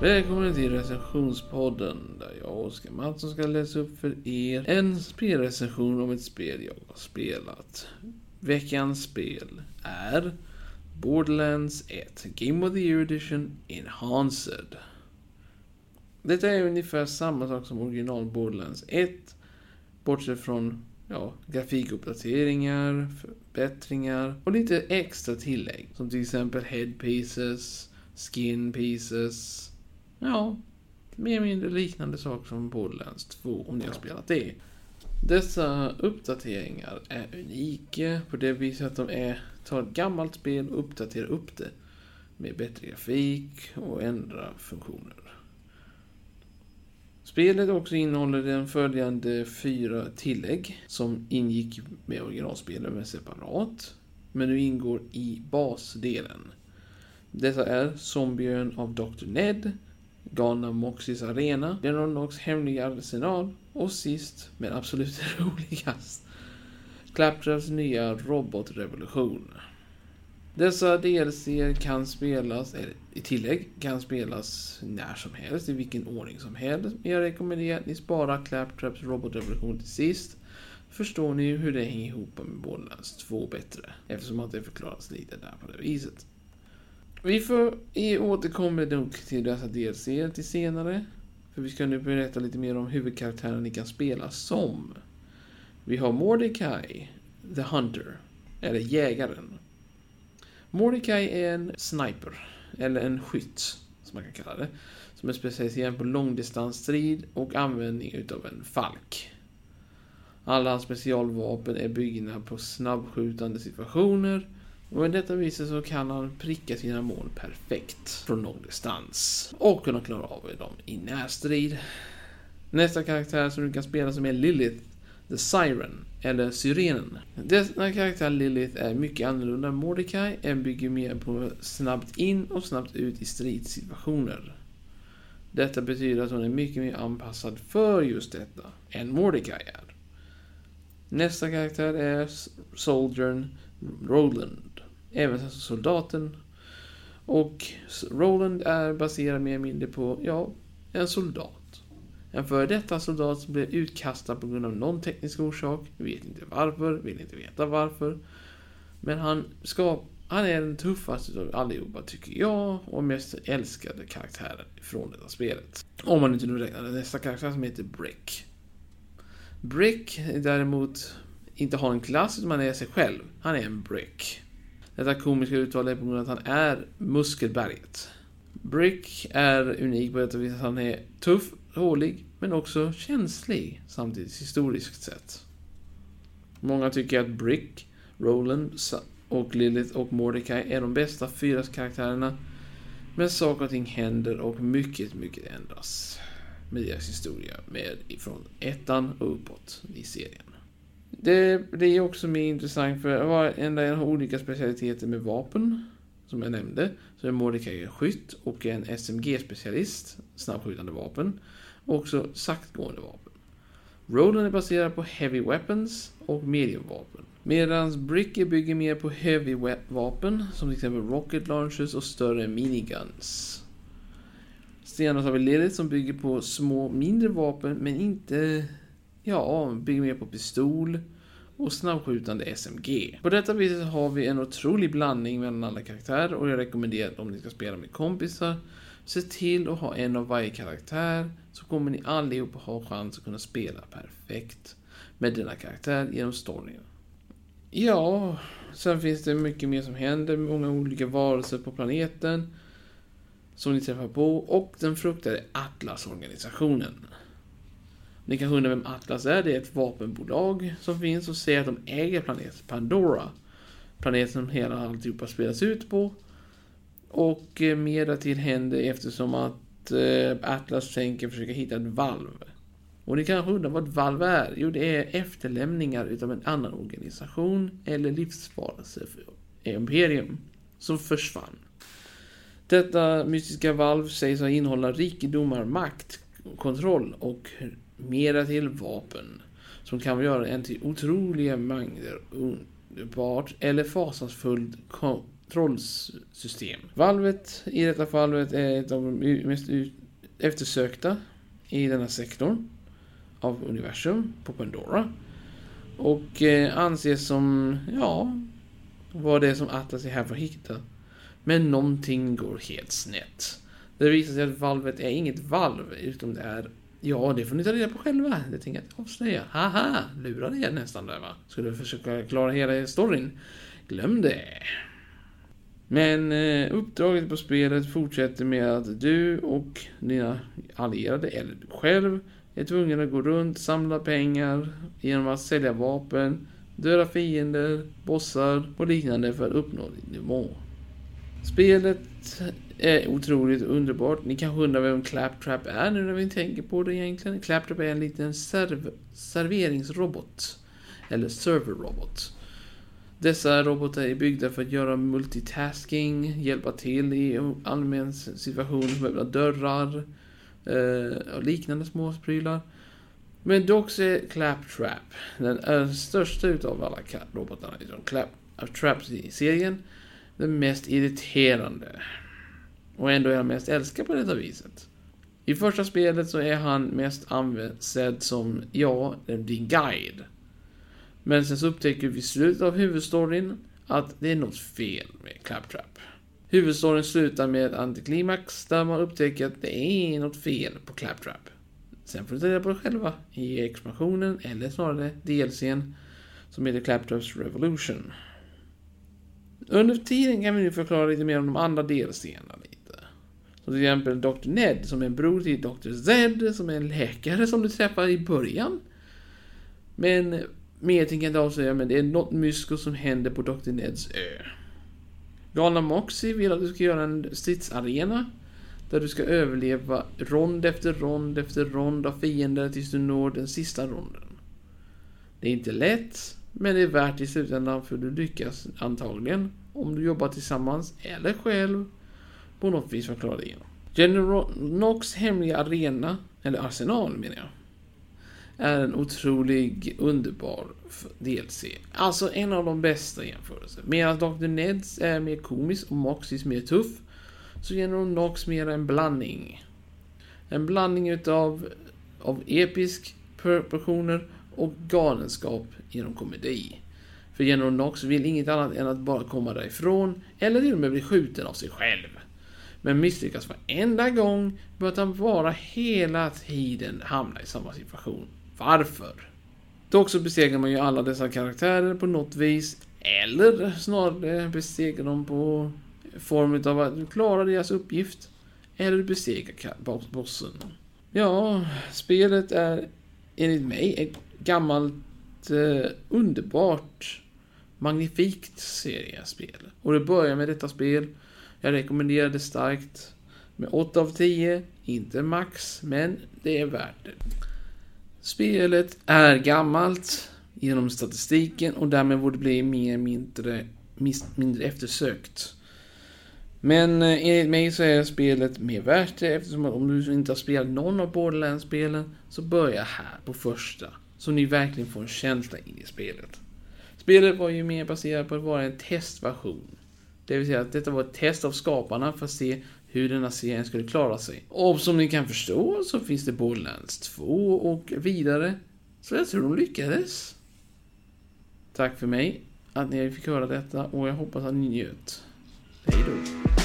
Välkommen till recensionspodden där jag, och Oskar Mattsson, ska läsa upp för er en spelrecension om ett spel jag har spelat. Veckans spel är Borderlands 1 Game of the Year Edition Enhanced. Detta är ungefär samma sak som original Borderlands 1, bortsett från ja, grafikuppdateringar, förbättringar och lite extra tillägg. Som till exempel headpieces, skin pieces. Ja, mer eller mindre liknande saker som Borderlands 2 om ni har spelat det. Dessa uppdateringar är unika på det viset att de är, tar ett gammalt spel och uppdaterar upp det med bättre grafik och ändra funktioner. Spelet också innehåller den följande fyra tillägg som ingick med originalspelet men separat. Men nu ingår i basdelen. Dessa är Zombien av Dr. Ned, Galna Moxys Arena, Genonox hemliga arsenal och sist, men absolut roligast, Claptraps nya robotrevolution. Dessa DLC kan spelas, eller i tillägg, kan spelas när som helst, i vilken ordning som helst. Men jag rekommenderar att ni sparar Claptraps robotrevolution till sist. Förstår ni hur det hänger ihop med Borderlands 2 bättre. Eftersom att det förklaras lite där på det viset. Vi får i återkommer nog till dessa DLC till senare. För vi ska nu berätta lite mer om huvudkaraktären ni kan spela som. Vi har Mordecai, The Hunter, eller Jägaren. Mordecai är en sniper, eller en skytt, som man kan kalla det. Som är specialiserad på långdistansstrid och användning utav en falk. Alla hans specialvapen är byggda på snabbskjutande situationer och med detta viset så kan han pricka sina mål perfekt från lång distans. Och kunna klara av dem i närstrid. Nästa karaktär som du kan spela som är Lilith, The Siren, eller Syrenen. Denna karaktär Lilith är mycket annorlunda än Mordecai, en bygger mer på snabbt in och snabbt ut i stridssituationer. Detta betyder att hon är mycket mer anpassad för just detta än Mordecai är. Nästa karaktär är Soldiern Roland även soldaten. Och Roland är baserad mer eller mindre på, ja, en soldat. En före detta soldat som blev utkastad på grund av någon teknisk orsak. Vet inte varför, vill inte veta varför. Men han ska, han är den tuffaste av allihopa tycker jag och mest älskade karaktären från detta spelet. Om man inte nu räknar nästa karaktär som heter Brick. Brick däremot inte har en klass utan han är sig själv. Han är en Brick. Detta komiska uttal är på grund av att han är Muskelberget. Brick är unik på det viset att han är tuff, hålig, men också känslig samtidigt historiskt sett. Många tycker att Brick, Roland och Lilith och Mordecai är de bästa fyra karaktärerna. Men saker och ting händer och mycket, mycket ändras med deras historia med ifrån ettan och uppåt i serien. Det är också mer intressant för varenda en har olika specialiteter med vapen. Som jag nämnde. Så är Mordecai en skytt och en SMG-specialist. Snabbskjutande vapen. Och också saktgående vapen. Roland är baserad på heavy weapons och mediumvapen. Medan Bricky bygger mer på heavy vapen. Som till exempel rocket launchers och större miniguns. Senare har vi Lilith som bygger på små mindre vapen men inte Ja, bygger mer på pistol och snabbskjutande SMG. På detta viset har vi en otrolig blandning mellan alla karaktärer och jag rekommenderar att om ni ska spela med kompisar, se till att ha en av varje karaktär så kommer ni allihopa ha chans att kunna spela perfekt med denna karaktär genom storyn. Ja, sen finns det mycket mer som händer, många olika varelser på planeten som ni träffar på och den fruktade Atlas-organisationen. Ni kanske undrar vem Atlas är. Det är ett vapenbolag som finns och säger att de äger planeten Pandora. Planeten som hela alltihopa spelas ut på. Och eh, mer därtill händer eftersom att eh, Atlas tänker försöka hitta ett valv. Och ni kanske undrar vad ett valv är? Jo, det är efterlämningar utav en annan organisation eller livsvarelse för eh, Imperium som försvann. Detta mystiska valv sägs innehålla rikedomar, makt, kontroll och mera till vapen. Som kan göra en till otroliga mängder underbart eller fasansfullt kontrollsystem. Valvet i detta fallet är ett av de mest eftersökta i denna sektorn av universum på Pandora. Och eh, anses som, ja, vad det är som Atlas är här för att hitta. Men någonting går helt snett. Det visar sig att valvet är inget valv, utan det är Ja, det får ni ta reda på själva. Det tänker jag inte avslöja. Haha, lurade er nästan där va? Skulle försöka klara hela storyn. Glöm det. Men eh, uppdraget på spelet fortsätter med att du och dina allierade, eller du själv, är tvungen att gå runt, samla pengar genom att sälja vapen, döda fiender, bossar och liknande för att uppnå din nivå. Spelet är otroligt underbart. Ni kanske undrar vem Claptrap är nu när vi tänker på det egentligen. Claptrap är en liten serv serveringsrobot. Eller serverrobot. Dessa robotar är byggda för att göra multitasking, hjälpa till i allmän situation som öppna dörrar eh, och liknande småprylar. Men dock så är Claptrap den eh, största utav alla robotarna i Claptrap-serien den mest irriterande. Och ändå är han mest älskad på detta viset. I första spelet så är han mest ansedd som, ja, din guide. Men sen så upptäcker vi i slutet av huvudstoryn att det är något fel med Claptrap. Huvudstoryn slutar med antiklimax där man upptäcker att det är något fel på Claptrap. Sen får du ta reda på det själva i expansionen, eller snarare DLCn, som heter Claptraps Revolution. Under tiden kan vi nu förklara lite mer om de andra delscenerna lite. Som till exempel Dr. Ned som är en bror till Dr. Zed som är en läkare som du träffar i början. Men mer tänker jag inte avslöja, men det är något mysko som händer på Dr. Neds ö. Galna Moxie vill att du ska göra en stridsarena. Där du ska överleva rond efter rond efter rond av fiender tills du når den sista ronden. Det är inte lätt, men det är värt i slutändan för du lyckas antagligen om du jobbar tillsammans eller själv på något vis för att klara det igenom. General Knox hemliga arena, eller arsenal menar jag, är en otrolig underbar DLC. Alltså en av de bästa jämförelser. Medan Dr. Neds är mer komisk och Moxys mer tuff, så General Knox mer en blandning. En blandning utav av episk proportioner och galenskap genom komedi. För General Knox vill inget annat än att bara komma därifrån, eller till och med bli skjuten av sig själv. Men misslyckas varenda gång med att han bara hela tiden hamnar i samma situation. Varför? Dock så besegrar man ju alla dessa karaktärer på något vis, eller snarare besegrar dem på form av att du klarar deras uppgift, eller besegra besegrar bossen. Ja, spelet är enligt mig gammalt eh, underbart magnifikt seriespel. Och det börjar med detta spel. Jag rekommenderar det starkt. Med 8 av 10. Inte max, men det är värt det. Spelet är gammalt genom statistiken och därmed borde bli mer mindre, mindre eftersökt. Men eh, enligt mig så är spelet mer värt det eftersom om du inte har spelat någon av Borderlands-spelen så börja här på första. Så ni verkligen får en känsla in i spelet. Spelet var ju mer baserat på att vara en testversion. Det vill säga att detta var ett test av skaparna för att se hur denna serien skulle klara sig. Och som ni kan förstå så finns det Borderlands 2 och vidare. Så jag tror de lyckades. Tack för mig att ni fick höra detta och jag hoppas att ni njöt. Hej då.